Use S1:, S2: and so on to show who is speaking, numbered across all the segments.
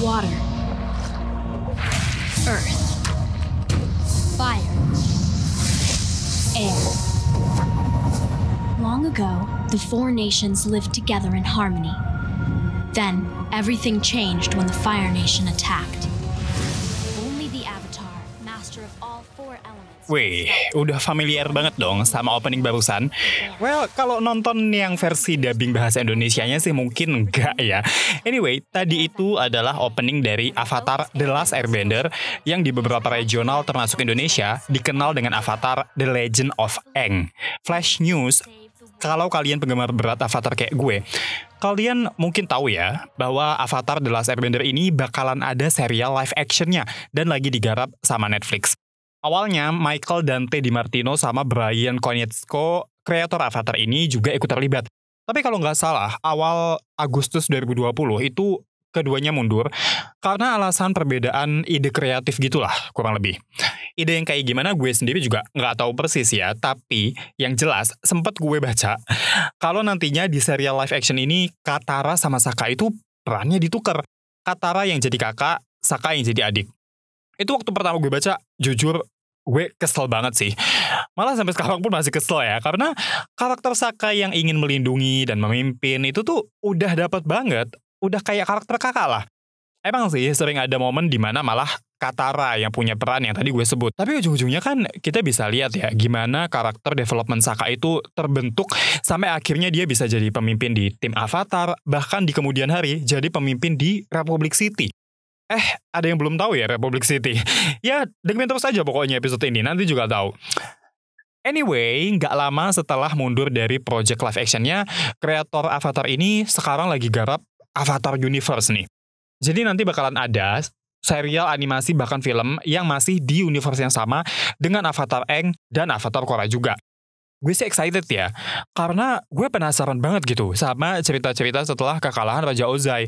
S1: water, earth, fire, air. Long ago, the four nations lived together in harmony. Then, everything changed when the Fire Nation attacked.
S2: Wih, udah familiar banget dong sama opening barusan. Well, kalau nonton yang versi dubbing bahasa Indonesianya sih mungkin enggak ya. Anyway, tadi itu adalah opening dari Avatar The Last Airbender yang di beberapa regional termasuk Indonesia dikenal dengan Avatar The Legend of Aang. Flash News, kalau kalian penggemar berat Avatar kayak gue, kalian mungkin tahu ya bahwa Avatar The Last Airbender ini bakalan ada serial live actionnya dan lagi digarap sama Netflix. Awalnya Michael Dante DiMartino sama Brian Konietzko, kreator Avatar ini juga ikut terlibat. Tapi kalau nggak salah, awal Agustus 2020 itu keduanya mundur karena alasan perbedaan ide kreatif gitulah kurang lebih. Ide yang kayak gimana gue sendiri juga nggak tahu persis ya, tapi yang jelas sempat gue baca kalau nantinya di serial live action ini Katara sama Saka itu perannya ditukar. Katara yang jadi kakak, Saka yang jadi adik. Itu waktu pertama gue baca, jujur gue kesel banget sih. Malah sampai sekarang pun masih kesel ya, karena karakter Saka yang ingin melindungi dan memimpin itu tuh udah dapat banget, udah kayak karakter kakak lah. Emang sih sering ada momen di mana malah Katara yang punya peran yang tadi gue sebut. Tapi ujung-ujungnya kan kita bisa lihat ya gimana karakter development Saka itu terbentuk sampai akhirnya dia bisa jadi pemimpin di tim Avatar, bahkan di kemudian hari jadi pemimpin di Republic City. Eh, ada yang belum tahu ya Republic City? ya, dengerin terus aja pokoknya episode ini, nanti juga tahu. Anyway, nggak lama setelah mundur dari project live actionnya, kreator Avatar ini sekarang lagi garap Avatar Universe nih. Jadi nanti bakalan ada serial animasi bahkan film yang masih di universe yang sama dengan Avatar Aang dan Avatar Korra juga. Gue sih excited ya, karena gue penasaran banget gitu sama cerita-cerita setelah kekalahan Raja Ozai.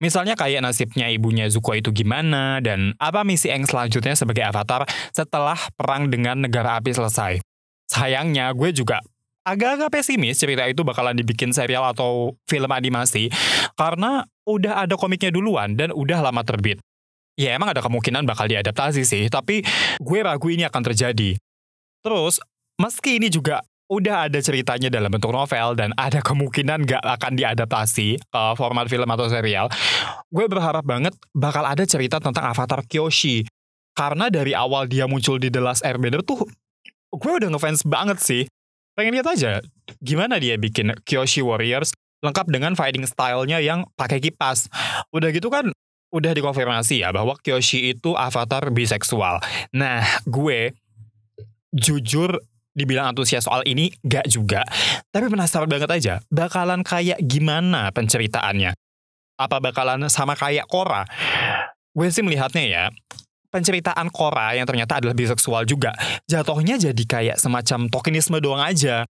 S2: Misalnya kayak nasibnya ibunya Zuko itu gimana, dan apa misi Aang selanjutnya sebagai avatar setelah perang dengan negara api selesai. Sayangnya gue juga agak-agak pesimis cerita itu bakalan dibikin serial atau film animasi, karena udah ada komiknya duluan dan udah lama terbit. Ya emang ada kemungkinan bakal diadaptasi sih, tapi gue ragu ini akan terjadi. Terus, meski ini juga udah ada ceritanya dalam bentuk novel dan ada kemungkinan gak akan diadaptasi ke format film atau serial, gue berharap banget bakal ada cerita tentang Avatar Kyoshi. Karena dari awal dia muncul di The Last Airbender tuh, gue udah ngefans banget sih. Pengen lihat aja gimana dia bikin Kyoshi Warriors lengkap dengan fighting style-nya yang pakai kipas. Udah gitu kan udah dikonfirmasi ya bahwa Kyoshi itu avatar biseksual. Nah, gue jujur dibilang antusias soal ini gak juga. Tapi penasaran banget aja, bakalan kayak gimana penceritaannya? Apa bakalan sama kayak Korra? Gue sih melihatnya ya, penceritaan Korra yang ternyata adalah biseksual juga, jatuhnya jadi kayak semacam tokenisme doang aja.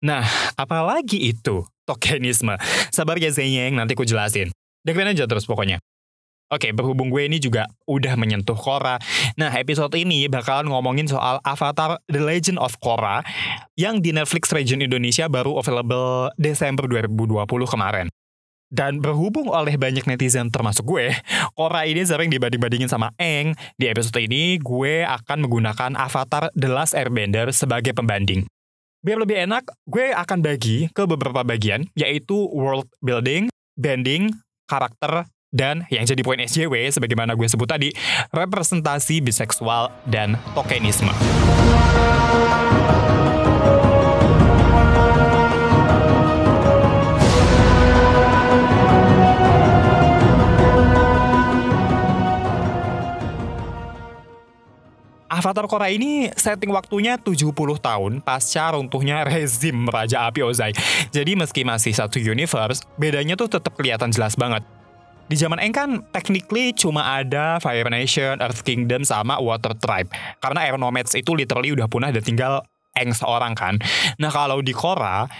S2: Nah, apalagi itu tokenisme? Sabar ya Zenyeng, nanti ku jelasin. Dengerin aja terus pokoknya. Oke, berhubung gue ini juga udah menyentuh Korra. Nah, episode ini bakalan ngomongin soal Avatar The Legend of Korra yang di Netflix region Indonesia baru available Desember 2020 kemarin. Dan berhubung oleh banyak netizen termasuk gue, Korra ini sering dibanding-bandingin sama Eng. Di episode ini, gue akan menggunakan Avatar The Last Airbender sebagai pembanding. Biar lebih enak, gue akan bagi ke beberapa bagian, yaitu world building, bending, karakter, dan yang jadi poin SJW, sebagaimana gue sebut tadi, representasi biseksual dan tokenisme. Avatar Korra ini setting waktunya 70 tahun pasca runtuhnya rezim Raja Api Ozai. Jadi meski masih satu universe, bedanya tuh tetap kelihatan jelas banget. Di zaman Eng kan technically cuma ada Fire Nation, Earth Kingdom, sama Water Tribe. Karena Air Nomads itu literally udah punah dan tinggal Eng seorang kan. Nah kalau di Korra,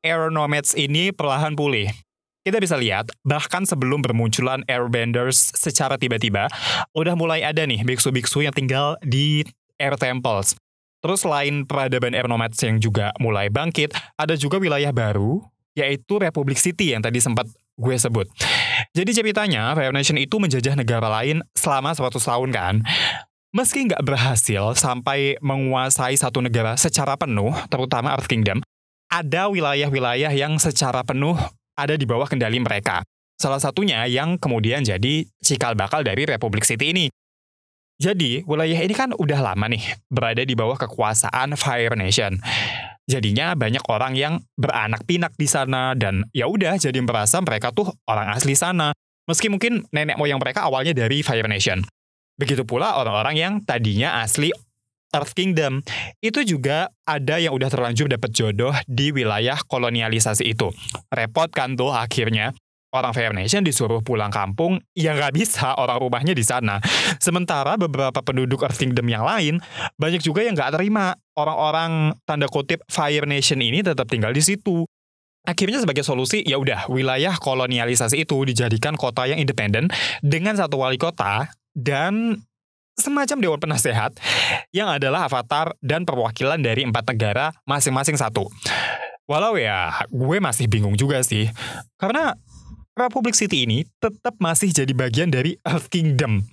S2: Air Nomads ini perlahan pulih. Kita bisa lihat, bahkan sebelum bermunculan Airbenders secara tiba-tiba, udah mulai ada nih biksu-biksu yang tinggal di Air Temples. Terus selain peradaban Air Nomads yang juga mulai bangkit, ada juga wilayah baru, yaitu Republic City yang tadi sempat gue sebut. Jadi ceritanya Fire Nation itu menjajah negara lain selama 100 tahun kan. Meski nggak berhasil sampai menguasai satu negara secara penuh, terutama Earth Kingdom, ada wilayah-wilayah yang secara penuh ada di bawah kendali mereka. Salah satunya yang kemudian jadi cikal bakal dari Republic City ini. Jadi, wilayah ini kan udah lama nih berada di bawah kekuasaan Fire Nation. Jadinya banyak orang yang beranak pinak di sana dan ya udah jadi merasa mereka tuh orang asli sana. Meski mungkin nenek moyang mereka awalnya dari Fire Nation. Begitu pula orang-orang yang tadinya asli Earth Kingdom. Itu juga ada yang udah terlanjur dapat jodoh di wilayah kolonialisasi itu. Repot kan tuh akhirnya orang Fire Nation disuruh pulang kampung, ya nggak bisa orang rumahnya di sana. Sementara beberapa penduduk Earth Kingdom yang lain, banyak juga yang nggak terima orang-orang tanda kutip Fire Nation ini tetap tinggal di situ. Akhirnya sebagai solusi, ya udah wilayah kolonialisasi itu dijadikan kota yang independen dengan satu wali kota dan semacam dewan penasehat yang adalah avatar dan perwakilan dari empat negara masing-masing satu. Walau ya, gue masih bingung juga sih. Karena Republic City ini tetap masih jadi bagian dari Earth Kingdom.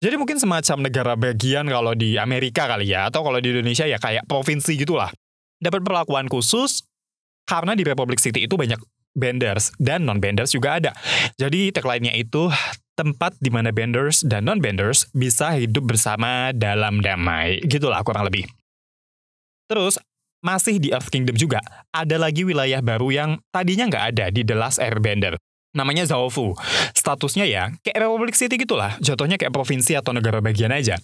S2: Jadi mungkin semacam negara bagian kalau di Amerika kali ya, atau kalau di Indonesia ya kayak provinsi gitulah. Dapat perlakuan khusus karena di Republic City itu banyak benders dan non-benders juga ada. Jadi tagline-nya itu tempat di mana benders dan non-benders bisa hidup bersama dalam damai. Gitulah kurang lebih. Terus, masih di Earth Kingdom juga, ada lagi wilayah baru yang tadinya nggak ada di The Last Airbender. Namanya Zaofu. Statusnya ya, kayak Republic City gitulah. Jatuhnya kayak provinsi atau negara bagian aja.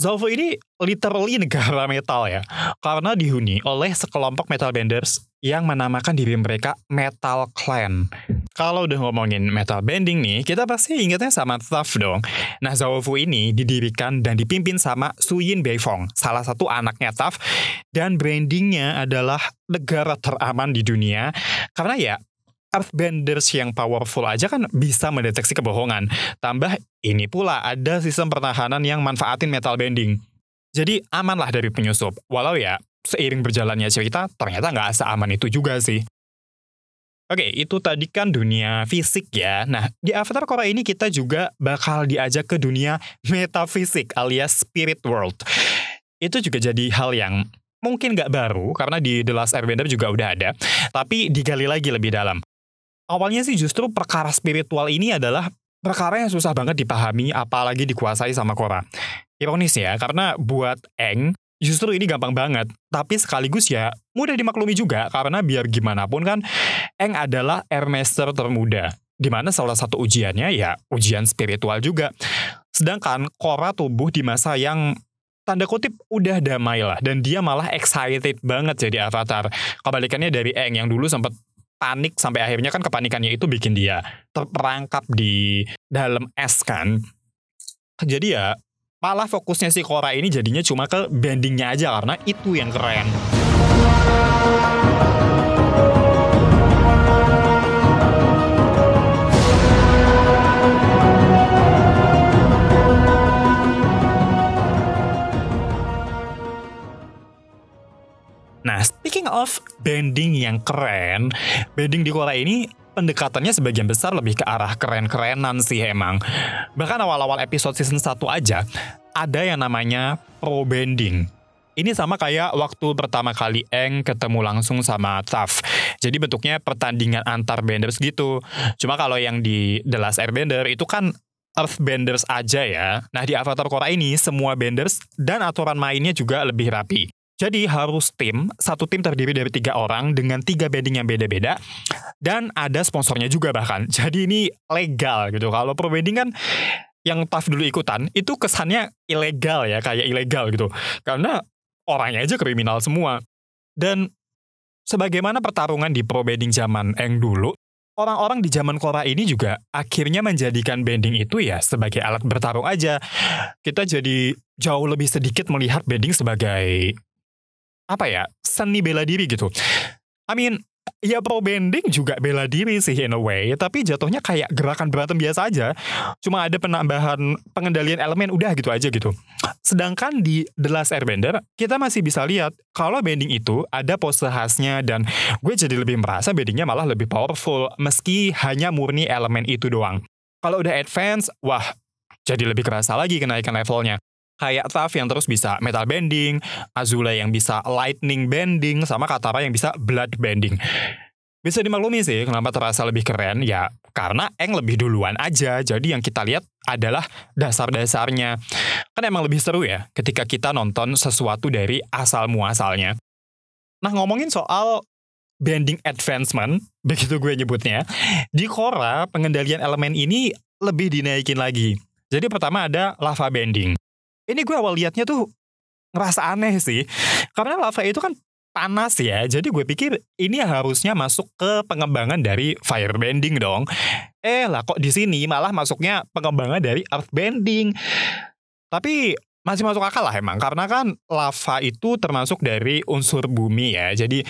S2: Zaofu ini literally negara metal ya, karena dihuni oleh sekelompok metal benders yang menamakan diri mereka Metal Clan. Kalau udah ngomongin metal bending nih, kita pasti ingetnya sama Tough dong. Nah, Zaofu ini didirikan dan dipimpin sama Su Yin Beifong, salah satu anaknya Tough, dan brandingnya adalah negara teraman di dunia, karena ya Earthbenders yang powerful aja kan bisa mendeteksi kebohongan. Tambah ini pula ada sistem pertahanan yang manfaatin metal bending. Jadi amanlah dari penyusup. Walau ya, seiring berjalannya cerita, ternyata nggak seaman itu juga sih. Oke, itu tadi kan dunia fisik ya. Nah, di Avatar Korra ini kita juga bakal diajak ke dunia metafisik alias spirit world. Itu juga jadi hal yang mungkin nggak baru, karena di The Last Airbender juga udah ada, tapi digali lagi lebih dalam awalnya sih justru perkara spiritual ini adalah perkara yang susah banget dipahami apalagi dikuasai sama Korra. Ironis ya, karena buat Eng, justru ini gampang banget. Tapi sekaligus ya mudah dimaklumi juga, karena biar gimana pun kan, Eng adalah Airmaster termuda. Di mana salah satu ujiannya ya ujian spiritual juga. Sedangkan Korra tubuh di masa yang tanda kutip udah damai lah dan dia malah excited banget jadi avatar. Kebalikannya dari Eng yang dulu sempat panik sampai akhirnya kan kepanikannya itu bikin dia terperangkap di dalam es kan. Jadi ya malah fokusnya si Korra ini jadinya cuma ke bendingnya aja karena itu yang keren. Speaking of bending yang keren, bending di Korea ini pendekatannya sebagian besar lebih ke arah keren-kerenan sih emang. Bahkan awal-awal episode season 1 aja, ada yang namanya pro bending. Ini sama kayak waktu pertama kali Eng ketemu langsung sama Taf. Jadi bentuknya pertandingan antar benders gitu. Cuma kalau yang di The Last Airbender itu kan Earthbenders aja ya. Nah di Avatar Korra ini semua benders dan aturan mainnya juga lebih rapi. Jadi harus tim, satu tim terdiri dari tiga orang dengan tiga bedding yang beda-beda dan ada sponsornya juga bahkan. Jadi ini legal gitu. Kalau pro bedding kan yang TAF dulu ikutan itu kesannya ilegal ya, kayak ilegal gitu. Karena orangnya aja kriminal semua. Dan sebagaimana pertarungan di pro bedding zaman yang dulu, orang-orang di zaman Korea ini juga akhirnya menjadikan bending itu ya sebagai alat bertarung aja. Kita jadi jauh lebih sedikit melihat bending sebagai apa ya seni bela diri gitu. I mean ya pro bending juga bela diri sih in a way, tapi jatuhnya kayak gerakan berantem biasa aja. Cuma ada penambahan pengendalian elemen udah gitu aja gitu. Sedangkan di The Last Airbender, kita masih bisa lihat kalau bending itu ada pose khasnya dan gue jadi lebih merasa bendingnya malah lebih powerful meski hanya murni elemen itu doang. Kalau udah advance, wah jadi lebih kerasa lagi kenaikan levelnya kayak Taf yang terus bisa metal bending, Azula yang bisa lightning bending, sama Katara yang bisa blood bending. Bisa dimaklumi sih kenapa terasa lebih keren ya karena Eng lebih duluan aja. Jadi yang kita lihat adalah dasar-dasarnya. Kan emang lebih seru ya ketika kita nonton sesuatu dari asal muasalnya. Nah ngomongin soal bending advancement, begitu gue nyebutnya, di Korra pengendalian elemen ini lebih dinaikin lagi. Jadi pertama ada lava bending. Ini gue awal liatnya tuh ngerasa aneh sih. Karena lava itu kan panas ya. Jadi gue pikir ini harusnya masuk ke pengembangan dari firebending dong. Eh lah kok di sini malah masuknya pengembangan dari earthbending. Tapi masih masuk akal lah emang karena kan lava itu termasuk dari unsur bumi ya. Jadi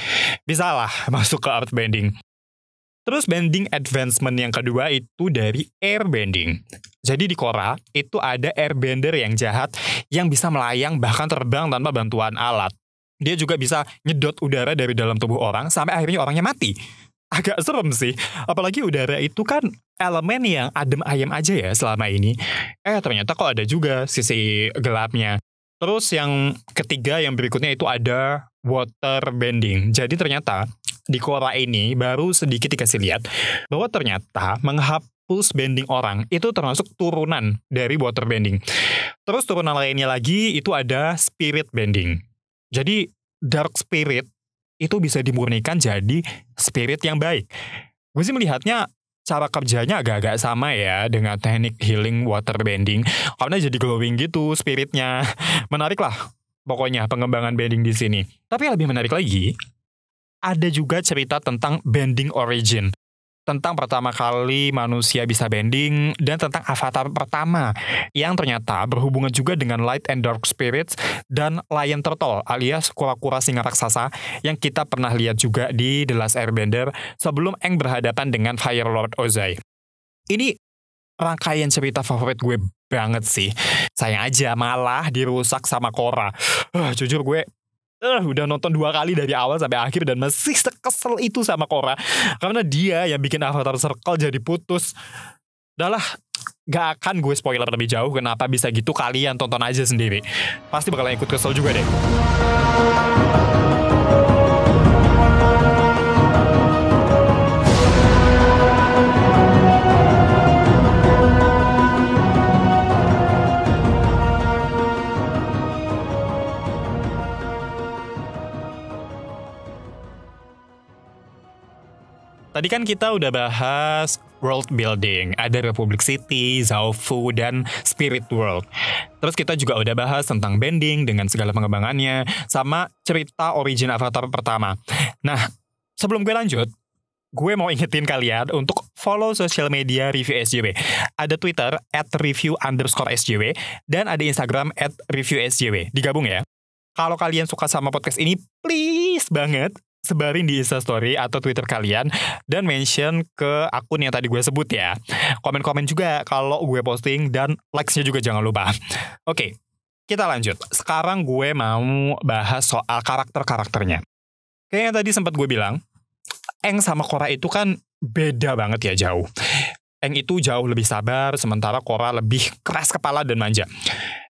S2: bisa lah masuk ke earthbending. Terus bending advancement yang kedua itu dari airbending. Jadi di Korra itu ada airbender yang jahat yang bisa melayang bahkan terbang tanpa bantuan alat. Dia juga bisa nyedot udara dari dalam tubuh orang sampai akhirnya orangnya mati. Agak serem sih, apalagi udara itu kan elemen yang adem ayam aja ya selama ini. Eh ternyata kok ada juga sisi gelapnya. Terus yang ketiga yang berikutnya itu ada water bending. Jadi ternyata di Quora ini baru sedikit dikasih lihat bahwa ternyata menghapus bending orang itu termasuk turunan dari water bending. Terus turunan lainnya lagi itu ada spirit bending. Jadi dark spirit itu bisa dimurnikan jadi spirit yang baik. Gue sih melihatnya cara kerjanya agak-agak sama ya dengan teknik healing water bending karena jadi glowing gitu spiritnya. Menarik lah pokoknya pengembangan bending di sini. Tapi lebih menarik lagi, ada juga cerita tentang bending origin. Tentang pertama kali manusia bisa bending dan tentang avatar pertama yang ternyata berhubungan juga dengan light and dark spirits dan lion turtle alias kura-kura singa raksasa yang kita pernah lihat juga di The Last Airbender sebelum Eng berhadapan dengan Fire Lord Ozai. Ini rangkaian cerita favorit gue banget sih. Sayang aja malah dirusak sama Korra. Uh, jujur gue uh, udah nonton dua kali dari awal sampai akhir dan masih sekesel itu sama Korra karena dia yang bikin Avatar Circle jadi putus. Udahlah, gak akan gue spoiler lebih jauh kenapa bisa gitu kalian tonton aja sendiri. Pasti bakalan ikut kesel juga deh. Kan kita udah bahas world building, ada Republic City, Zaofu, dan Spirit World. Terus kita juga udah bahas tentang bending dengan segala pengembangannya, sama cerita origin Avatar pertama. Nah, sebelum gue lanjut, gue mau ingetin kalian untuk follow sosial media review SJW. Ada Twitter at review underscore SJW, dan ada Instagram at review SJW. Digabung ya. Kalau kalian suka sama podcast ini, please banget sebarin di Instastory atau Twitter kalian dan mention ke akun yang tadi gue sebut ya. Komen-komen juga kalau gue posting dan likes-nya juga jangan lupa. Oke, kita lanjut. Sekarang gue mau bahas soal karakter-karakternya. Kayak yang tadi sempat gue bilang, Eng sama Korra itu kan beda banget ya jauh. Eng itu jauh lebih sabar, sementara Korra lebih keras kepala dan manja.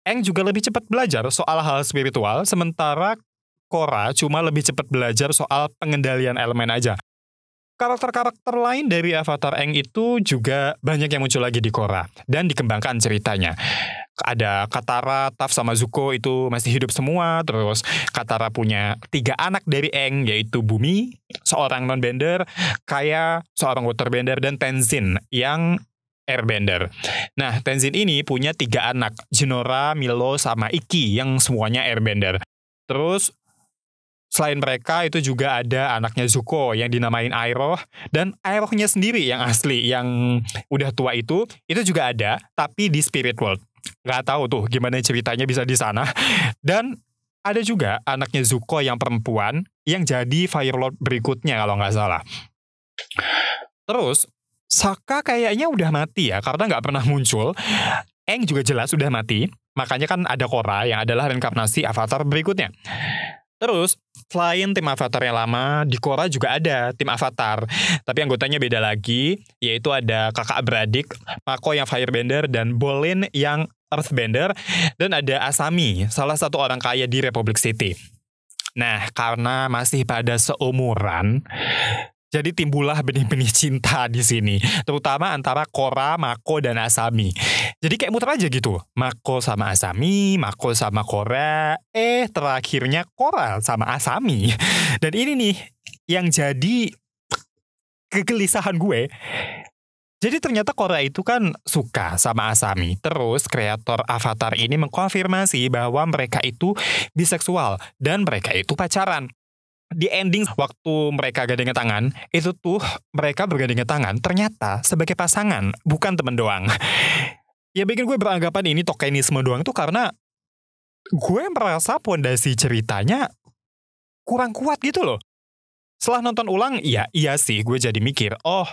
S2: Eng juga lebih cepat belajar soal hal spiritual, sementara Korra cuma lebih cepat belajar soal pengendalian elemen aja. Karakter-karakter lain dari Avatar Eng itu juga banyak yang muncul lagi di Korra dan dikembangkan ceritanya. Ada Katara, Taf, sama Zuko itu masih hidup semua. Terus Katara punya tiga anak dari Eng yaitu Bumi, seorang non-bender, Kaya, seorang waterbender, dan Tenzin yang airbender. Nah, Tenzin ini punya tiga anak, Jinora, Milo, sama Iki yang semuanya airbender. Terus Selain mereka itu juga ada anaknya Zuko yang dinamain Airoh dan Airohnya sendiri yang asli yang udah tua itu itu juga ada tapi di Spirit World. Gak tahu tuh gimana ceritanya bisa di sana. Dan ada juga anaknya Zuko yang perempuan yang jadi Fire Lord berikutnya kalau nggak salah. Terus Saka kayaknya udah mati ya karena nggak pernah muncul. Eng juga jelas udah mati. Makanya kan ada Korra yang adalah reinkarnasi Avatar berikutnya. Terus, selain tim Avatar yang lama, di Korra juga ada tim Avatar. Tapi anggotanya beda lagi, yaitu ada kakak beradik, Mako yang Firebender, dan Bolin yang Earthbender, dan ada Asami, salah satu orang kaya di Republic City. Nah, karena masih pada seumuran, jadi timbullah benih-benih cinta di sini, terutama antara Kora, Mako, dan Asami. Jadi kayak muter aja gitu. Mako sama Asami, Mako sama Kora, eh terakhirnya Kora sama Asami. Dan ini nih yang jadi kegelisahan gue. Jadi ternyata Kora itu kan suka sama Asami. Terus kreator Avatar ini mengkonfirmasi bahwa mereka itu biseksual dan mereka itu pacaran di ending waktu mereka gandengan tangan itu tuh mereka bergandengan tangan ternyata sebagai pasangan bukan temen doang. Ya bikin gue beranggapan ini tokenisme doang tuh karena gue merasa pondasi ceritanya kurang kuat gitu loh. Setelah nonton ulang ya iya sih gue jadi mikir oh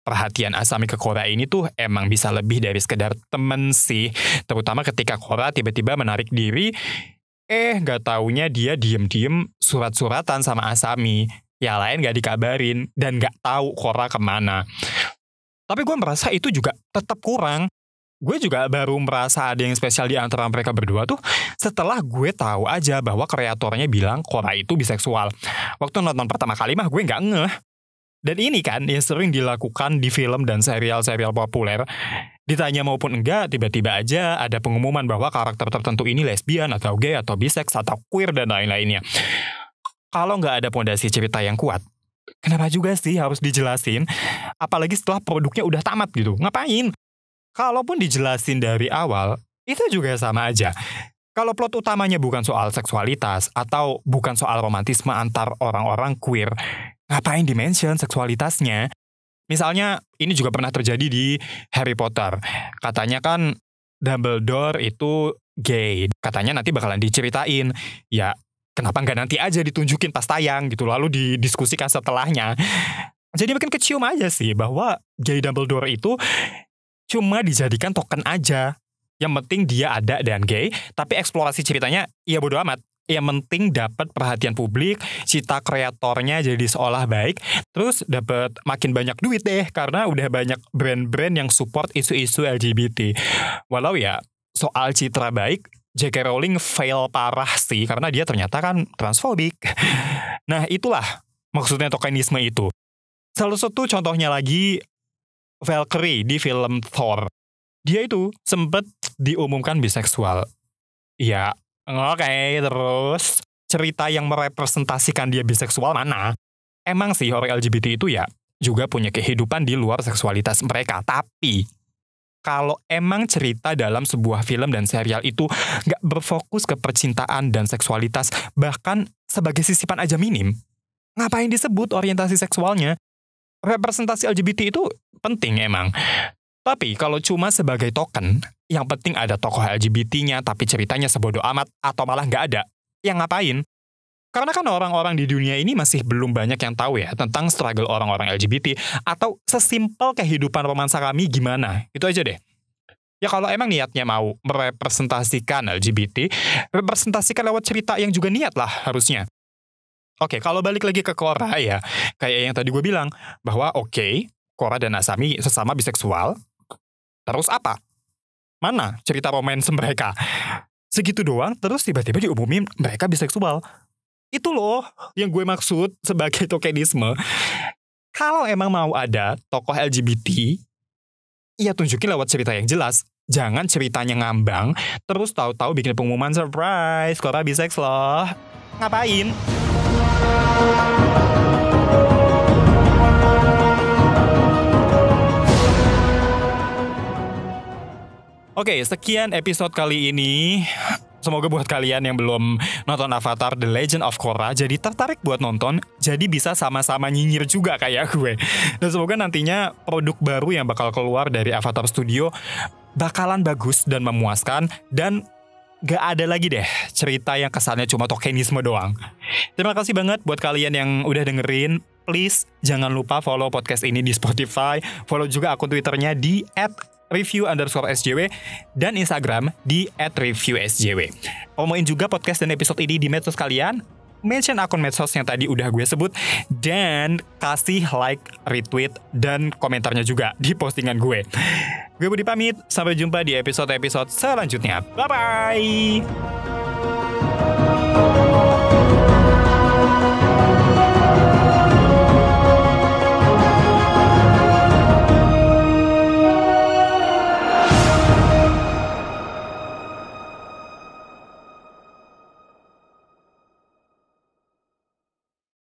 S2: perhatian Asami ke Korra ini tuh emang bisa lebih dari sekedar temen sih. Terutama ketika Korra tiba-tiba menarik diri Eh, nggak taunya dia diem-diem surat-suratan sama Asami. Yang lain nggak dikabarin dan nggak tahu Korra ke mana. Tapi gue merasa itu juga tetap kurang. Gue juga baru merasa ada yang spesial di antara mereka berdua tuh setelah gue tahu aja bahwa kreatornya bilang Korra itu biseksual. Waktu nonton pertama kali mah gue nggak ngeh. Dan ini kan yang sering dilakukan di film dan serial-serial populer. Ditanya maupun enggak, tiba-tiba aja ada pengumuman bahwa karakter tertentu ini lesbian atau gay atau bisex atau queer dan lain-lainnya. Kalau nggak ada pondasi cerita yang kuat, kenapa juga sih harus dijelasin? Apalagi setelah produknya udah tamat gitu. Ngapain? Kalaupun dijelasin dari awal, itu juga sama aja. Kalau plot utamanya bukan soal seksualitas atau bukan soal romantisme antar orang-orang queer, ngapain dimention seksualitasnya? Misalnya, ini juga pernah terjadi di Harry Potter. Katanya kan Dumbledore itu gay. Katanya nanti bakalan diceritain. Ya, kenapa nggak nanti aja ditunjukin pas tayang gitu, lalu didiskusikan setelahnya. Jadi makin kecium aja sih bahwa gay Dumbledore itu cuma dijadikan token aja. Yang penting dia ada dan gay, tapi eksplorasi ceritanya ya bodo amat yang penting dapat perhatian publik, cita kreatornya jadi seolah baik, terus dapat makin banyak duit deh karena udah banyak brand-brand yang support isu-isu LGBT. Walau ya soal citra baik, J.K. Rowling fail parah sih karena dia ternyata kan transfobik. Nah itulah maksudnya tokenisme itu. Salah satu contohnya lagi Valkyrie di film Thor. Dia itu sempat diumumkan biseksual. Ya, Oke, okay, terus cerita yang merepresentasikan dia biseksual mana? Emang sih orang LGBT itu ya juga punya kehidupan di luar seksualitas mereka. Tapi kalau emang cerita dalam sebuah film dan serial itu nggak berfokus ke percintaan dan seksualitas, bahkan sebagai sisipan aja minim, ngapain disebut orientasi seksualnya? Representasi LGBT itu penting emang. Tapi kalau cuma sebagai token, yang penting ada tokoh LGBT-nya tapi ceritanya sebodoh amat atau malah nggak ada, yang ngapain? Karena kan orang-orang di dunia ini masih belum banyak yang tahu ya tentang struggle orang-orang LGBT atau sesimpel kehidupan romansa kami gimana. Itu aja deh. Ya kalau emang niatnya mau merepresentasikan LGBT, representasikan lewat cerita yang juga niat lah harusnya. Oke, kalau balik lagi ke Korra ya, kayak yang tadi gue bilang, bahwa oke, okay, Korra dan Asami sesama biseksual, Terus apa? Mana cerita romance mereka? Segitu doang, terus tiba-tiba diumumin mereka biseksual. Itu loh yang gue maksud sebagai tokenisme. Kalau emang mau ada tokoh LGBT, ya tunjukin lewat cerita yang jelas. Jangan ceritanya ngambang, terus tahu-tahu bikin pengumuman surprise, Korra biseks loh. Ngapain? Oke, okay, sekian episode kali ini. Semoga buat kalian yang belum nonton Avatar The Legend of Korra jadi tertarik buat nonton, jadi bisa sama-sama nyinyir juga kayak gue. Dan semoga nantinya produk baru yang bakal keluar dari Avatar Studio bakalan bagus dan memuaskan dan gak ada lagi deh cerita yang kesannya cuma tokenisme doang. Terima kasih banget buat kalian yang udah dengerin. Please jangan lupa follow podcast ini di Spotify, follow juga akun Twitternya di review underscore SJW dan Instagram di at review SJW. Promoin juga podcast dan episode ini di medsos kalian mention akun medsos yang tadi udah gue sebut dan kasih like, retweet, dan komentarnya juga di postingan gue. Gue Budi pamit, sampai jumpa di episode-episode selanjutnya. Bye-bye!